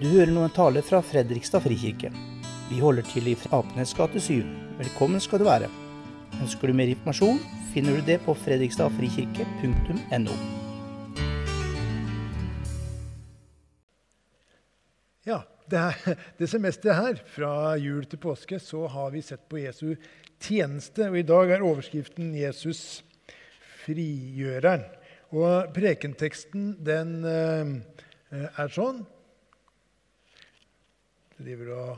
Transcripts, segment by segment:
Du hører nå en tale fra Fredrikstad frikirke. Vi holder til i Apenes gate 7. Velkommen skal du være. Ønsker du mer informasjon, finner du det på fredrikstadfrikirke.no. Ja, det, er, det semesteret her, fra jul til påske, så har vi sett på Jesu tjeneste. Og i dag er overskriften Jesus frigjøreren. Og prekenteksten, den eh, er sånn. Driver og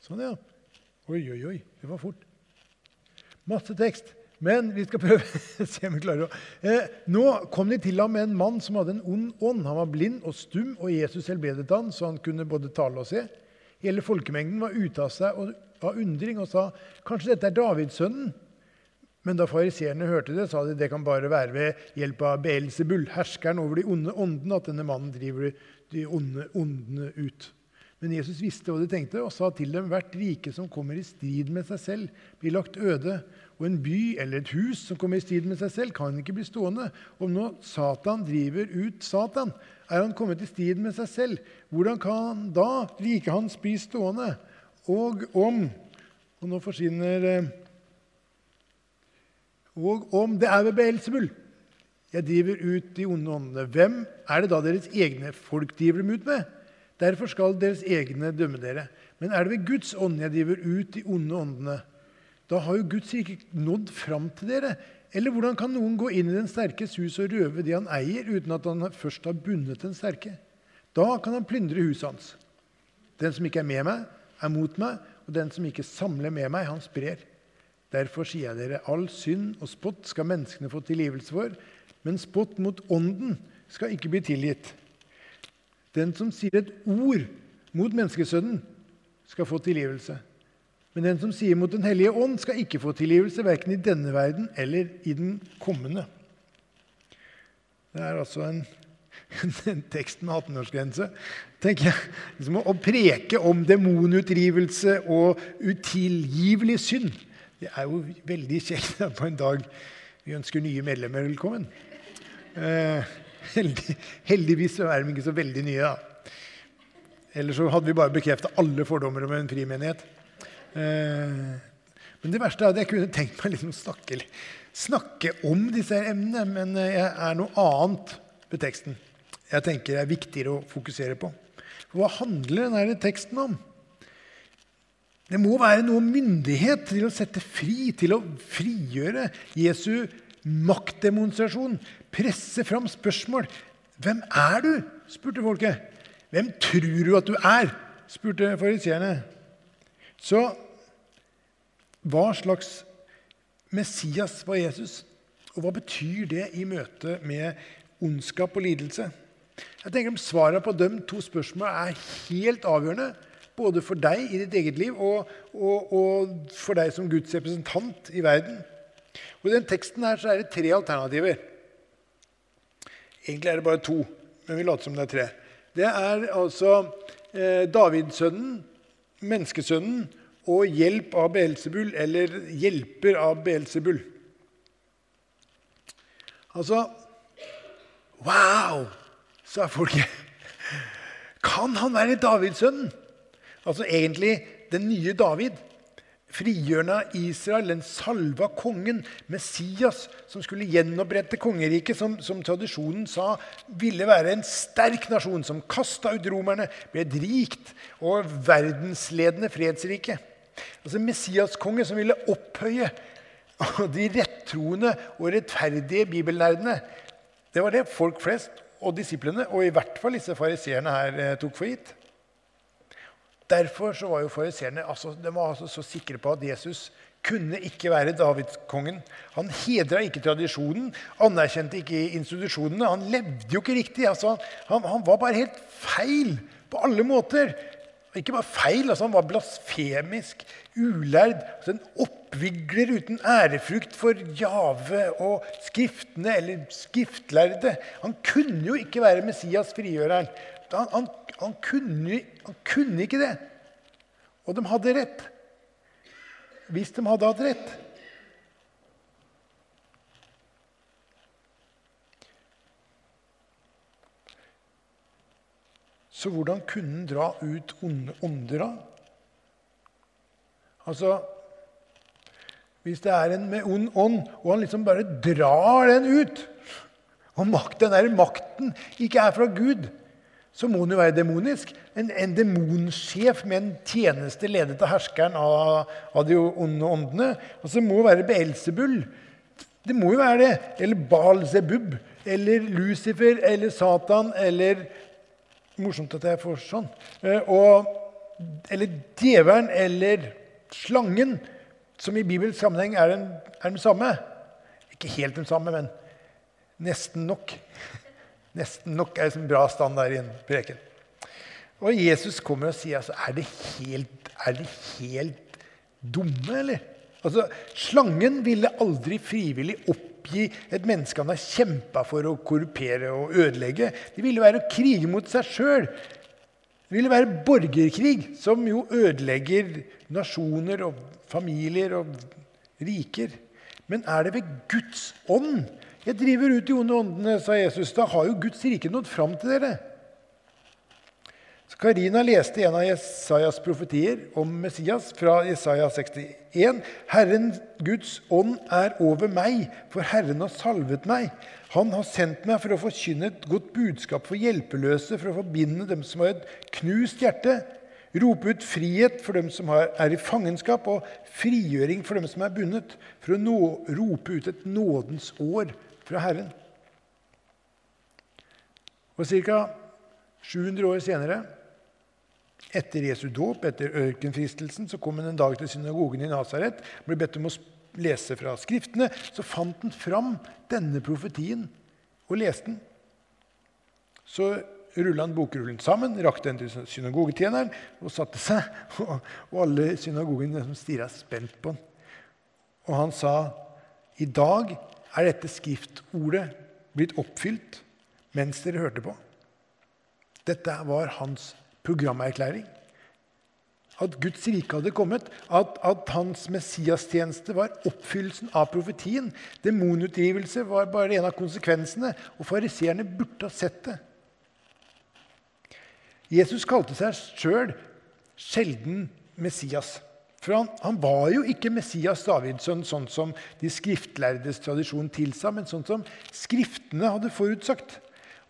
Sånn, ja. Oi, oi, oi. Det var fort. Masse tekst. Men vi skal prøve å se om vi klarer å eh, Nå kom de til ham med en mann som hadde en ond ånd. Han var blind og stum, og Jesus helbredet han, så han kunne både tale og se. Hele folkemengden var ute av seg og, av undring og sa kanskje dette er Davidsønnen?' Men da fariseerne hørte det, sa de det kan bare være ved hjelp av Beelzebul, herskeren over de onde åndene, at denne mannen driver de onde åndene ut. Men Jesus visste hva de tenkte, og sa til dem hvert rike som kommer i strid med seg selv, blir lagt øde. Og en by eller et hus som kommer i strid med seg selv, kan ikke bli stående. Om nå Satan driver ut Satan, er han kommet i strid med seg selv. Hvordan kan da riket hans bli stående? Og om Og nå forsvinner eh, Og om det er ved Beelzebul jeg driver ut de onde åndene, hvem er det da deres egne folk driver dem ut med? Derfor skal deres egne dømme dere. Men er det ved Guds ånd jeg driver ut de onde åndene, da har jo Guds ikke nådd fram til dere. Eller hvordan kan noen gå inn i den sterkes hus og røve det han eier, uten at han først har bundet den sterke? Da kan han plyndre huset hans. Den som ikke er med meg, er mot meg, og den som ikke samler med meg, han sprer. Derfor sier jeg dere, all synd og spott skal menneskene få tilgivelse for, men spott mot ånden skal ikke bli tilgitt. Den som sier et ord mot menneskesønnen, skal få tilgivelse. Men den som sier mot Den hellige ånd, skal ikke få tilgivelse, verken i denne verden eller i den kommende. Det er altså en, en tekst med 18-årsgrense. tenker jeg. Liksom å preke om demonutdrivelse og utilgivelig synd. Det er jo veldig kjekt på en dag vi ønsker nye medlemmer velkommen. Eh, heldig, heldigvis er de ikke så veldig nye, da. Ellers så hadde vi bare bekrefta alle fordommer om en frimenighet. Eh, men det verste er at jeg kunne tenkt meg liksom snakke, snakke om disse emnene, men jeg er noe annet ved teksten jeg tenker er viktigere å fokusere på. For hva handler denne teksten om? Det må være noe myndighet til å sette fri, til å frigjøre Jesu maktdemonstrasjon. Presse fram spørsmål. 'Hvem er du?' spurte folket. 'Hvem tror du at du er?' spurte fariseerne. Så hva slags Messias var Jesus? Og hva betyr det i møte med ondskap og lidelse? Jeg tenker om Svarene på de to spørsmålene er helt avgjørende. Både for deg i ditt eget liv og, og, og for deg som Guds representant i verden. Og I den teksten her så er det tre alternativer. Egentlig er det bare to, men vi later som det er tre. Det er altså eh, Davidsønnen, menneskesønnen, og hjelp av Beelzebul, eller hjelper av Beelzebul. Altså Wow! sa folket. Kan han være Davidsønnen? Altså egentlig den nye David frigjørende av Israel, den salva kongen, Messias, som skulle gjenopprette kongeriket, som, som, tradisjonen sa ville være en sterk nasjon, som kasta ut romerne, ble et rikt og verdensledende fredsrike. Altså Messias-konge som ville opphøye de rettroende og rettferdige bibelnerdene. Det var det folk flest og disiplene, og i hvert fall disse fariseerne her, eh, tok for gitt. Derfor så var jo fariseerne altså, altså så sikre på at Jesus kunne ikke være Davidskongen. Han hedra ikke tradisjonen, anerkjente ikke institusjonene. Han levde jo ikke riktig. Altså, han, han, var bare helt feil på alle måter. Ikke bare feil, altså han var blasfemisk, ulærd. Altså en oppvigler uten ærefrukt for Jave og Skriftene eller skriftlærde. Han kunne jo ikke være Messias, frigjøreren. Han, han, han, kunne, han kunne ikke det. Og de hadde rett. Hvis de hadde hatt rett. Så hvordan kunne han dra ut onde ånder da? Altså Hvis det er en med ond ånd, og han liksom bare drar den ut, og makt, den der makten ikke er fra Gud, så må den jo være demonisk. En, en demonsjef med en tjeneste ledet av herskeren av, av de onde åndene. Og så må det være Beelzebul. Det må jo være det. Eller Baal Zebub. Eller Lucifer. Eller Satan. Eller Morsomt at jeg får sånn. Eh, og, eller djevelen eller slangen, som i Bibels sammenheng er den, er den samme. Ikke helt den samme, men nesten nok. Nesten nok er en bra standard i en preken. Og Jesus kommer og sier altså, er det helt, helt dumme, eller? Altså, Slangen ville aldri frivillig oppgi et menneske han har kjempa for å korrupere og ødelegge. Det ville være å krige mot seg sjøl. Det ville være borgerkrig, som jo ødelegger nasjoner og familier og riker. Men er det ved Guds ånd jeg driver ut de onde åndene, sa Jesus. Da har jo Guds rike nådd fram til dere. Karina leste en av Jesajas profetier om Messias fra Jesaja 61. Herren Guds ånd er over meg, for Herren har salvet meg. Han har sendt meg for å forkynne et godt budskap for hjelpeløse, for å forbinde dem som har et knust hjerte, rope ut frihet for dem som er i fangenskap, og frigjøring for dem som er bundet, for å nå, rope ut et nådens år fra Herren. Og ca. 700 år senere, etter Jesu dåp, etter ørkenfristelsen, så kom han en dag til synagogen i Nasaret, ble bedt om å lese fra Skriftene. Så fant han fram denne profetien og leste den. Så rulla han bokrullen sammen, rakte den til synagogetjeneren og satte seg. Og alle synagogen stirra spent på han. Og han sa, 'I dag er dette skriftordet blitt oppfylt mens dere hørte på. Dette var hans programerklæring. At Guds rike hadde kommet, at, at hans messiastjeneste var oppfyllelsen av profetien. Demonutdrivelse var bare en av konsekvensene, og fariseerne burde ha sett det. Jesus kalte seg sjøl sjelden Messias. For han, han, var jo ikke Messias Davidsson sånn som de skriftlærdes tradisjon tilsa, men sånn som Skriftene hadde forutsagt.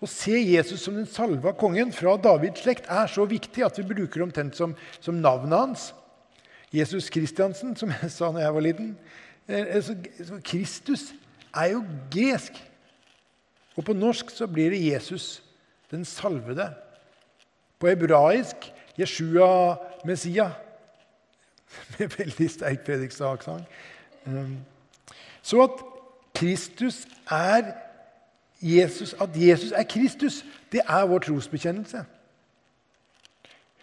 Å se Jesus som den salva kongen fra Davids slekt er så viktig at vi bruker omtrent som, som navnet hans. Jesus Kristiansen, som jeg sa da jeg var liten. Eh, Kristus er jo gresk. Og på norsk så blir det Jesus den salvede. På hebraisk Jeshua Messiah med veldig sterk Fredrikstad-aksent. Um, så at Kristus er Jesus, at Jesus er Kristus, det er vår trosbekjennelse.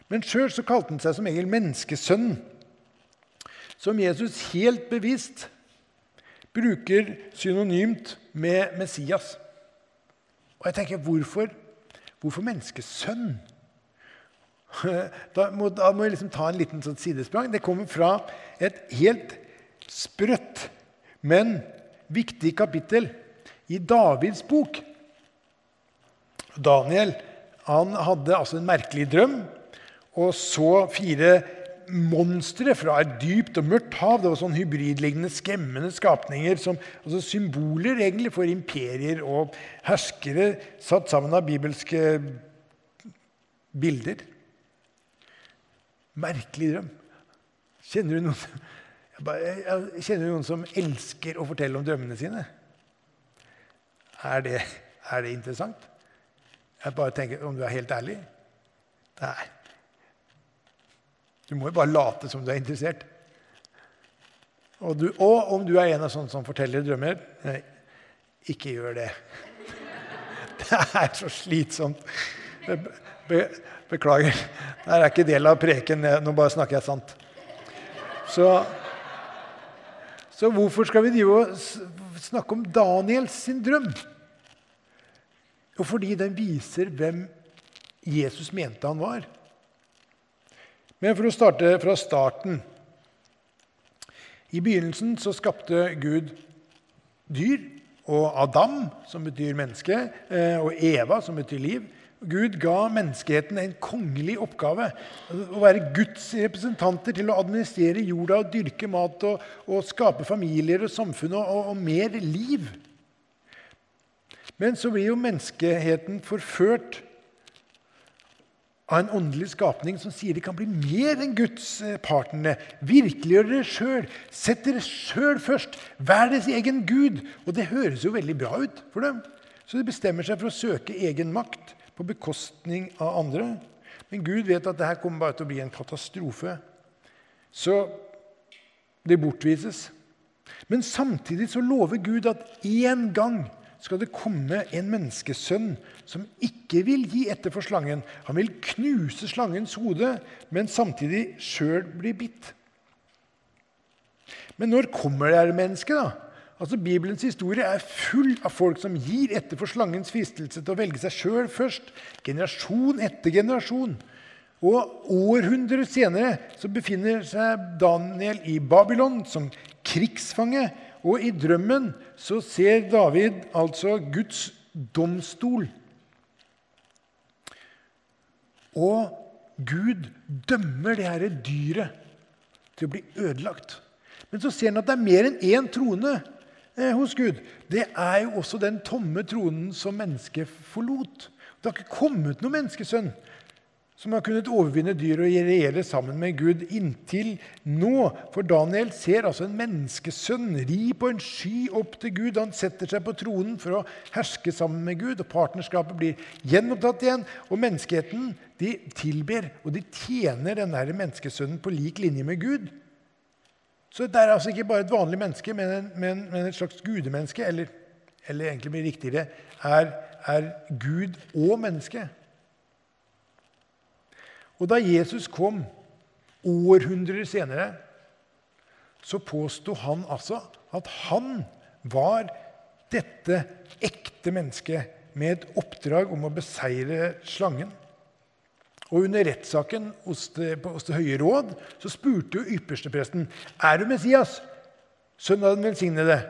Men sjøl kalte han seg som engel menneskesønn, som Jesus helt bevisst bruker synonymt med Messias. Og jeg tenker, hvorfor, hvorfor menneskesønn? Da må, da må jeg liksom ta en liten sånn sidesprang. Det kommer fra et helt sprøtt, men viktig kapittel i Davids bok. Daniel han hadde altså en merkelig drøm og så fire monstre fra et dypt og mørkt hav. Det var sånn hybridlignende, skremmende skapninger. Som, altså symboler egentlig for imperier og herskere satt sammen av bibelske bilder. Merkelig drøm. Kjenner du noen, jeg kjenner noen som elsker å fortelle om drømmene sine? Er det, er det interessant? Jeg bare tenker om du er helt ærlig. Nei. Du må jo bare late som du er interessert. Og, du, og om du er en av sånne som forteller drømmer Nei, ikke gjør det. Det er så slitsomt. Be, beklager. Det er ikke del av preken. Nå bare snakker jeg sant. Så, så hvorfor skal vi snakke om Daniels sin drøm? Jo, fordi den viser hvem Jesus mente han var. Men for å starte fra starten I begynnelsen så skapte Gud dyr. Og Adam, som betyr menneske, eh, og Eva, som betyr liv. Gud ga menneskeheten en kongelig oppgave. Å være Guds representanter til å administrere jorda og dyrke mat og, og skape familier og samfunn og, og, mer liv. Men så blir jo menneskeheten forført av en åndelig skapning som sier de kan bli mer enn Guds eh, partnere. Virkeliggjør dere sjøl. Sett dere sjøl først. Vær deres egen gud. Og det høres jo veldig bra ut for dem. Så de bestemmer seg for å søke egen makt på bekostning av andre. Men Gud vet at dette kommer bare til å bli en katastrofe. Så det bortvises. Men samtidig så lover Gud at én gang skal det komme en menneskesønn som ikke vil gi etter for slangen. Han vil knuse slangens hode, men samtidig sjøl bli bitt. Men når kommer det her mennesket, da? Altså, Bibelens historie er full av folk som gir etter for slangens fristelse til å velge seg sjøl først, generasjon etter generasjon. Og Århundrer senere så befinner seg Daniel i Babylon som krigsfange. Og i drømmen så ser David altså Guds domstol. Og Gud dømmer det her dyret til å bli ødelagt. Men så ser han at det er mer enn én trone hos Gud, det er jo også den tomme tronen som mennesket forlot. Det har ikke kommet noen menneskesønn som har kunnet overvinne dyr og regjere sammen med Gud inntil nå. For Daniel ser altså en menneskesønn ri på en sky opp til Gud. Han setter seg på tronen for å herske sammen med Gud, og partnerskapet blir gjenopptatt igjen. Og menneskeheten de tilber og de tjener denne menneskesønnen på lik linje med Gud. Så det er altså ikke bare et vanlig menneske, men, en, men, men et slags gudemenneske. Eller, eller egentlig blir riktigere er, er Gud og menneske. Og da Jesus kom århundrer senere, så påsto han altså at han var dette ekte mennesket med et oppdrag om å beseire slangen. Og Under rettssaken hos det, hos det høye råd så spurte jo ypperstepresten er du Messias, sønn av den velsignede.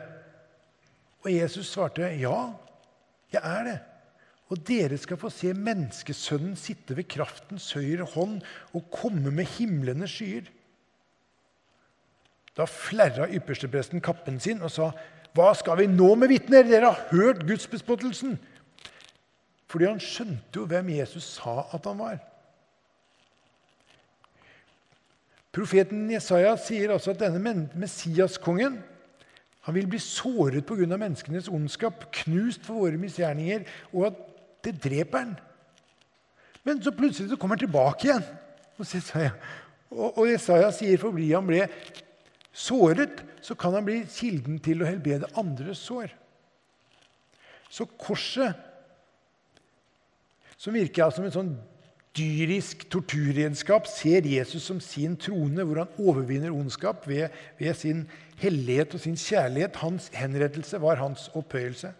Og Jesus svarte ja, jeg er det. Og dere skal få se menneskesønnen sitte ved kraftens høyre hånd og komme med himlenes skyer. Da flerra ypperstepresten kappen sin og sa, 'Hva skal vi nå med vitner? Dere har hørt gudsbespottelsen.' Fordi han skjønte jo hvem Jesus sa at han var. Profeten Jesaja sier også at denne Messiaskongen han vil bli såret pga. menneskenes ondskap, knust for våre misgjerninger, og at det dreper han. Men så plutselig så kommer han tilbake igjen Og Jesaja. Og, og Jesaja sier fordi han ble såret, så kan han bli kilden til å helbrede andres sår. Så korset, som virker som en sånn dyrisk torturredskap ser Jesus som sin trone, hvor han overvinner ondskap ved, ved, sin hellighet og sin kjærlighet. Hans henrettelse var hans opphøyelse.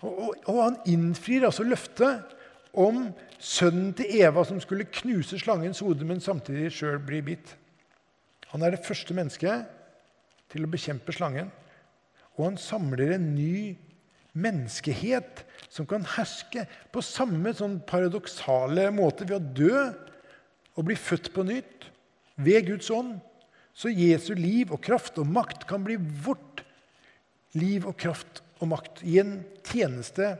Og, og, og han innfrir altså løftet om sønnen til Eva som skulle knuse slangens hode, men samtidig sjøl bli bitt. Han er det første mennesket til å bekjempe slangen. Og han samler en ny menneskehet som kan herske på samme sånn paradoksale måte ved å dø og bli født på nytt ved Guds ånd. Så Jesu liv og kraft og makt kan bli vårt liv og kraft og makt i en tjeneste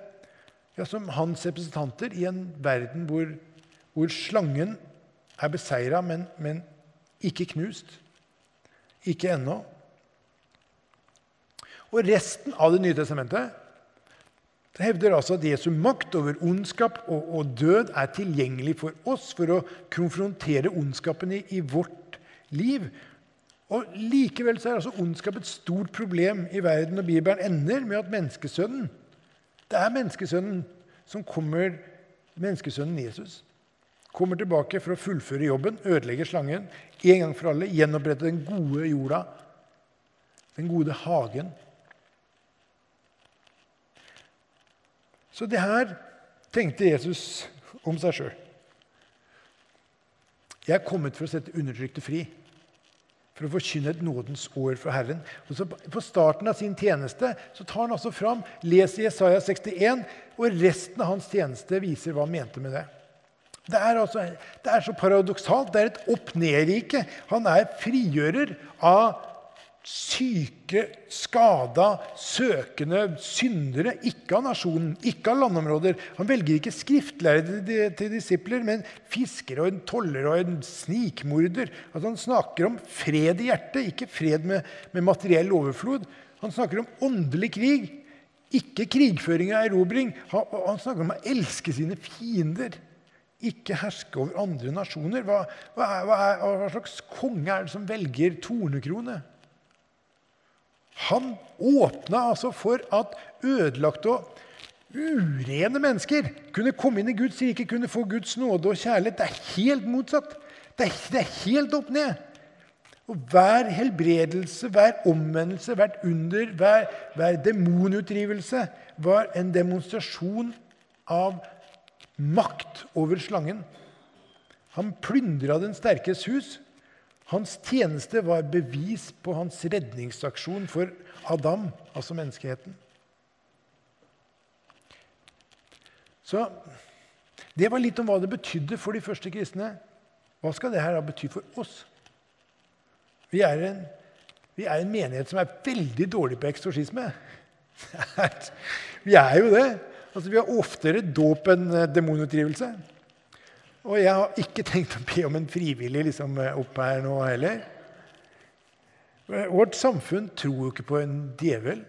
ja, som hans representanter i en verden hvor, hvor slangen er beseira, men, men ikke knust. Ikke ennå. Og resten av Det nye testamentet det hevder altså at Jesu makt over ondskap og, og, død er tilgjengelig for oss for å konfrontere ondskapen i, i vårt liv. Og Likevel så er altså ondskap et stort problem i verden, og Bibelen ender med at menneskesønnen Det er menneskesønnen som kommer, menneskesønnen Jesus kommer tilbake for å fullføre jobben, ødelegge slangen en gang for alle, gjenopprette den gode jorda, den gode hagen. Så det her tenkte Jesus om seg sjøl. Jeg er kommet for å sette undertrykte fri. for å forkynne et nådens år fra Herren. Og så På starten av sin tjeneste så tar han altså fram, leser Jesaja 61, og resten av hans tjeneste viser hva han mente med det. Det er, altså, det er så paradoksalt. Det er et opp-ned-rike. Han er frigjører av syke, skada, søkende syndere. Ikke av nasjonen, ikke av landområder. Han velger ikke skriftlærde til disipler, men fisker og en toller og en snikmorder. Altså han snakker om fred i hjertet, ikke fred med, med materiell overflod. Han snakker om åndelig krig, ikke krigføring og erobring. Han, han snakker om å elske sine fiender ikke herske over andre nasjoner. Hva, hva, hva, hva, slags konge er det som velger tornekrone? Han åpna altså for at ødelagte og urene mennesker kunne komme inn i Guds rike, kunne få Guds nåde og kjærlighet. Det er helt motsatt. Det er, det er helt opp ned. Og Hver helbredelse, hver omvendelse, hvert under, hver, hver demonutdrivelse var en demonstrasjon av makt over slangen. Han plyndra den sterkes hus. Hans tjeneste var bevis på hans redningsaksjon for Adam, altså menneskeheten. Så Det var litt om hva det betydde for de første kristne. Hva skal det her da bety for oss? Vi er, en, vi er en menighet som er veldig dårlig på eksorsisme. Vi er jo det. Altså, Vi har oftere dåp enn eh, demonutdrivelse. Og jeg har ikke tenkt å be om en frivillig liksom, opp her nå heller. Vårt samfunn tror jo ikke på en djevel.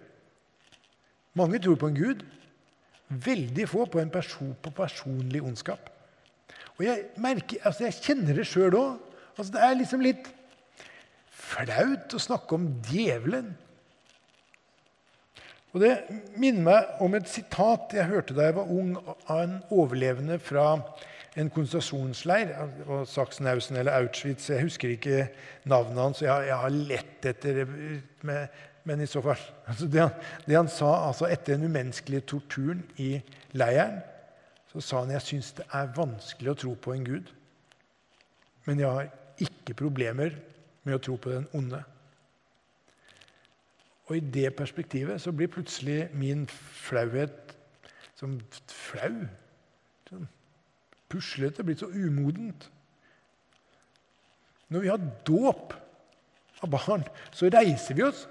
Mange tror på en gud. Veldig få på en person, på personlig ondskap. Og jeg, merker, altså jeg kjenner det sjøl òg. Altså det er liksom litt flaut å snakke om djevelen. Og Det minner meg om et sitat jeg hørte da jeg var ung, av en overlevende fra en konsentrasjonsleir. Sachsenhausen eller Auschwitz. Jeg husker ikke navnet hans. Jeg, jeg har lett etter med, Men i så fall altså det, det, han, sa altså etter den umenneskelige torturen i leiren, så sa han jeg syns det er vanskelig å tro på en gud. Men jeg har ikke problemer med å tro på den onde. Og i det perspektivet så blir plutselig min flauhet som flau. Puslete, blitt så umodent. Når vi har dåp av barn, så reiser vi oss,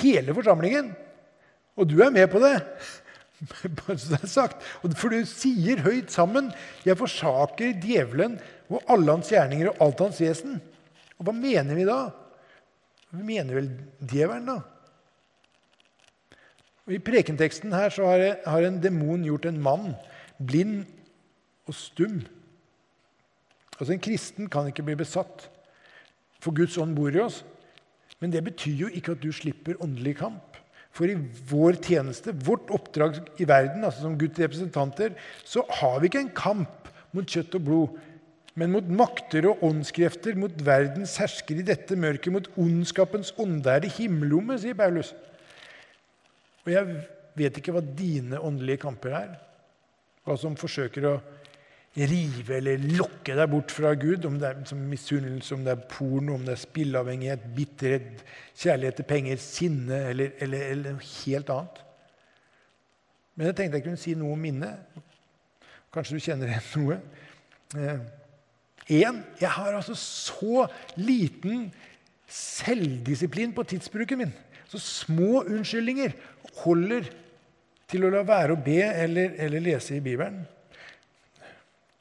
hele forsamlingen. Og du er med på det. Bare så det er sagt. For du sier høyt sammen 'Jeg forsaker djevelen og alle hans gjerninger og alt hans vesen'. Og hva mener vi da? Vi mener vel djevelen, da? Og I prekenteksten her så har en demon gjort en mann blind og stum. Altså En kristen kan ikke bli besatt, for Guds ånd bor i oss. Men det betyr jo ikke at du slipper åndelig kamp. For i vår tjeneste, vårt oppdrag i verden, altså som Guds representanter, så har vi ikke en kamp mot kjøtt og blod, men mot makter og åndskrefter, mot verdens hersker i dette mørket, mot ondskapens ånde er det himmelrommet, sier Paulus. Og jeg vet ikke hva dine åndelige kamper er. Hva som forsøker å rive eller lokke deg bort fra Gud. Om det er misunnelse, om det er porno, om det er spilleavhengighet, bitterhet, kjærlighet til penger, sinne eller, eller, eller noe helt annet. Men jeg tenkte jeg kunne si noe om minnet. Kanskje du kjenner igjen noe. Eh, en, jeg har altså så liten selvdisiplin på tidsbruken min. Så små unnskyldninger holder til å la være å be eller, eller lese i Bibelen.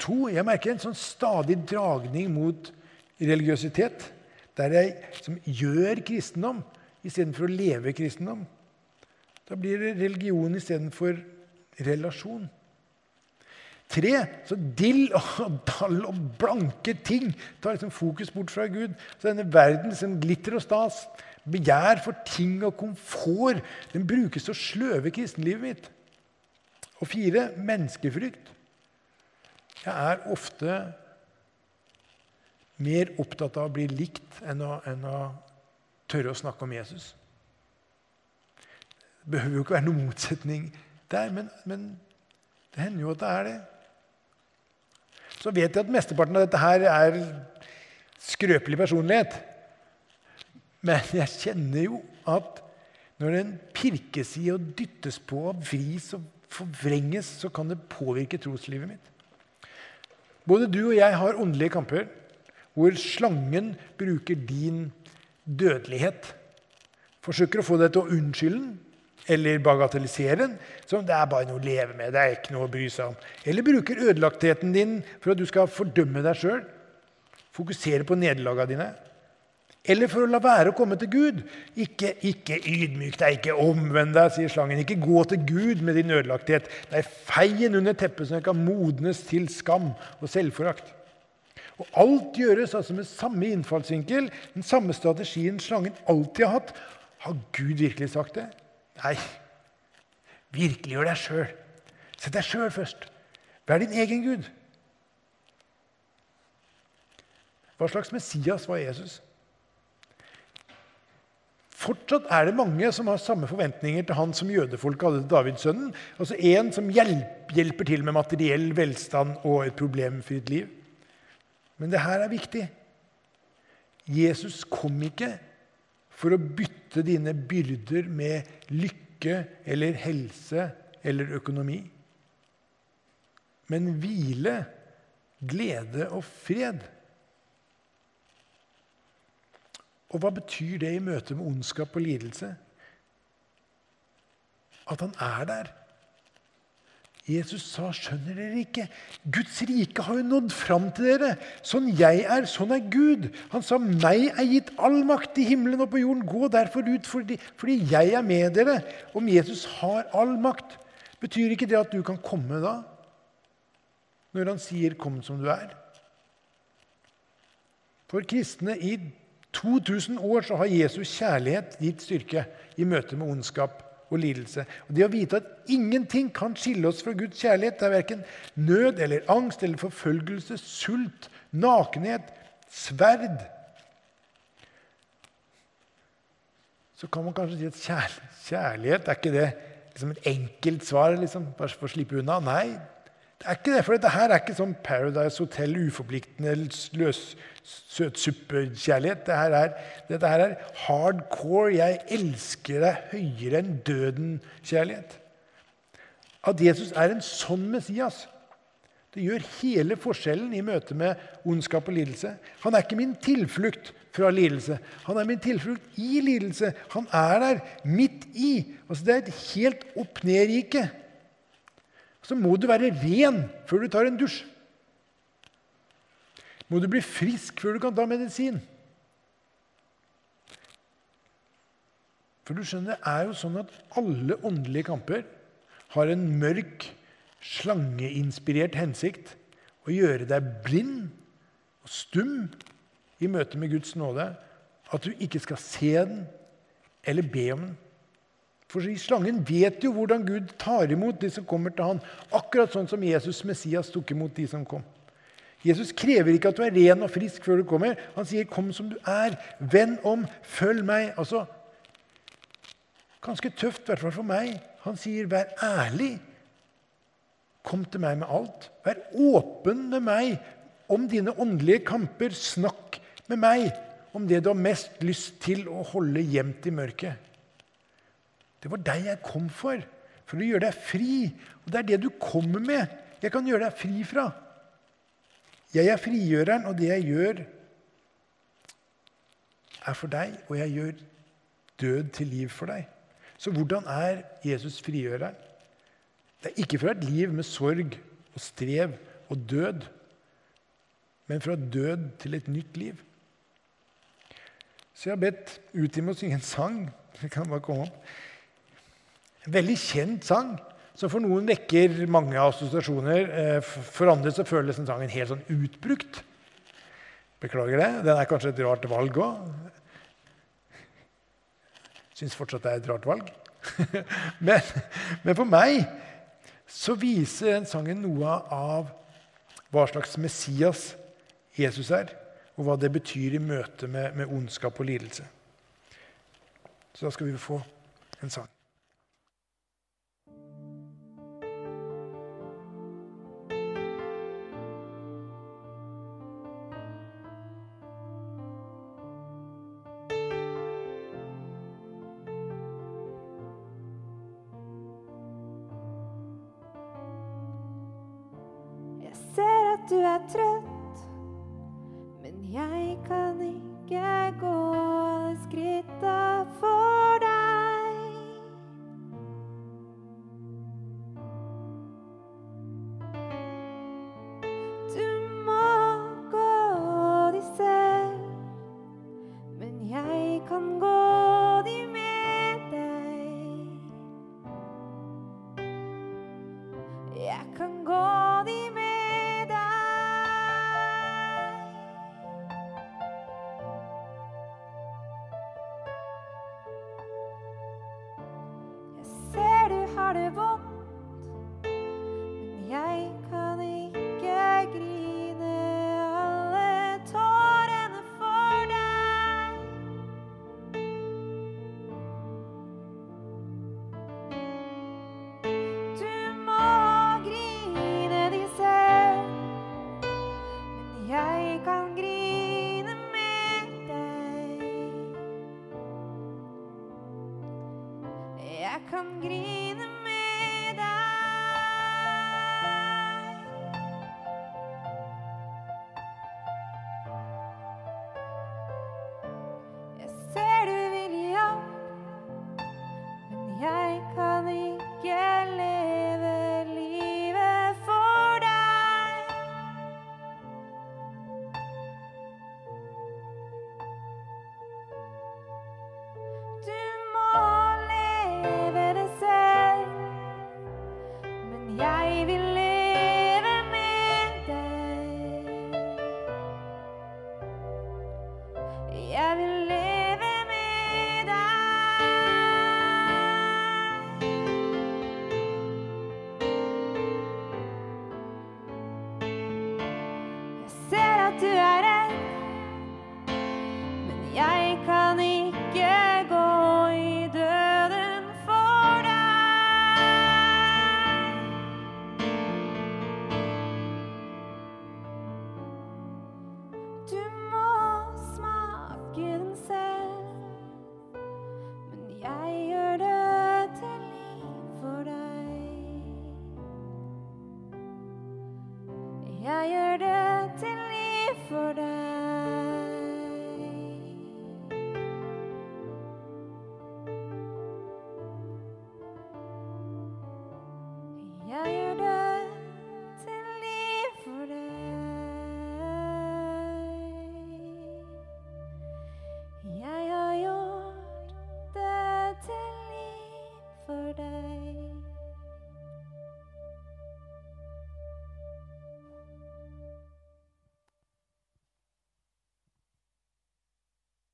To, jeg merker en sånn stadig dragning mot religiøsitet. Der jeg som gjør kristendom istedenfor å leve kristendom. Da blir det religion istedenfor relasjon. Tre, så dill og dall og blanke ting tar liksom fokus bort fra Gud. Så denne verden som glitter og stas begjær for ting og komfort, den brukes til å sløve kristenlivet mitt. Og fire menneskefrykt. Jeg er ofte mer opptatt av å bli likt enn å, enn å tørre å snakke om Jesus. Det behøver jo ikke være noen motsetning der, men, men det hender jo at det er det. Så vet jeg at mesteparten av dette her er skrøpelig personlighet. Men jeg kjenner jo at når den pirkes i og dyttes på og vris og forvrenges, så kan det påvirke troslivet mitt. Både du og jeg har åndelige kamper hvor slangen bruker din dødelighet. Forsøker å få deg til å unnskylde den eller bagatellisere den. Som det er bare noe å leve med. det er ikke noe å bry seg om. Eller bruker ødelagtheten din for at du skal fordømme deg sjøl. Fokusere på nederlagene dine. Eller for å la være å komme til Gud. Ikke, ikke ydmyk deg, ikke omvend deg, sier slangen. Ikke gå til Gud med din ødelagthet. Det er feien under teppet, som kan modnes til skam og selvforakt. Og Alt gjøres altså med samme innfallsvinkel, den samme strategien slangen alltid har hatt. Har Gud virkelig sagt det? Nei. Virkeliggjør deg sjøl. Sett deg sjøl først. Vær din egen Gud. Hva slags Messias var Jesus? Fortsatt er det mange som har samme forventninger til han som jødefolket hadde til Davidsønnen. Altså en som hjelper til med materiell velstand og et problemfritt liv. Men det her er viktig. Jesus kom ikke for å bytte dine byrder med lykke eller helse eller økonomi. Men hvile, glede og fred. Og hva betyr det i møte med ondskap og lidelse? At han er der. Jesus sa, 'Skjønner dere ikke? Guds rike har jo nådd fram til dere.' 'Sånn jeg er, sånn er Gud.' Han sa, 'Meg er gitt all makt i himmelen og på jorden.' 'Gå derfor ut, fordi, fordi jeg er med dere.' Om Jesus har all makt, betyr ikke det at du kan komme da? Når han sier 'kom som du er'? For kristne i 2000 år så har Jesus kjærlighet gitt styrke i møte med ondskap og lidelse. Og Det å vite at ingenting kan skille oss fra Guds kjærlighet, det er verken nød eller angst eller forfølgelse, sult, nakenhet, sverd Så kan man kanskje si at kjærlighet, kjærlighet er ikke det liksom et enkelt svar liksom, bare for å slippe unna. Nei, er ikke det, for dette her er ikke sånn Paradise Hotel, uforpliktende løs, søtsuppekjærlighet. Dette, er, dette her er hardcore 'jeg elsker deg høyere enn døden'-kjærlighet. At Jesus er en sånn Messias, det gjør hele forskjellen i møte med ondskap og lidelse. Han er ikke min tilflukt fra lidelse. Han er min tilflukt i lidelse. Han er der midt i. Altså, det er et helt opp-ned-rike så må du være ren før du tar en dusj. Må du bli frisk før du kan ta medisin. For du skjønner, Det er jo sånn at alle åndelige kamper har en mørk, slangeinspirert hensikt å gjøre deg blind og stum i møte med Guds nåde. At du ikke skal se den eller be om den. For slangen vet jo hvordan Gud tar imot de som kommer til han, akkurat sånn som Jesus Messias tok imot de som kom. Jesus krever ikke at du er ren og frisk før du kommer. Han sier 'kom som du er'. Vend om, følg meg. Altså, Ganske tøft, i hvert fall for meg. Han sier 'vær ærlig'. Kom til meg med alt. Vær åpen med meg om dine åndelige kamper. Snakk med meg om det du har mest lyst til å holde gjemt i mørket. Det var deg jeg kom for, for å gjøre deg fri. Og det er det du kommer med. Jeg kan gjøre deg fri fra. Jeg er frigjøreren, og det jeg gjør, er for deg, og jeg gjør død til liv for deg. Så hvordan er Jesus frigjøreren? Det er ikke fra et liv med sorg og strev og død, men fra død til et nytt liv. Så jeg har bedt Utim å synge en sang. Det kan bare komme opp. En veldig kjent sang som for noen vekker mange assosiasjoner. Eh, for andre så føles den sangen helt sånn utbrukt. Beklager det. Den er kanskje et rart valg òg. Syns fortsatt det er et rart valg. men, men, for meg så viser den sangen noe av hva slags Messias Jesus er, og hva det betyr i møte med, med ondskap og lidelse. Så da skal vi få en sang. Jeg kan gå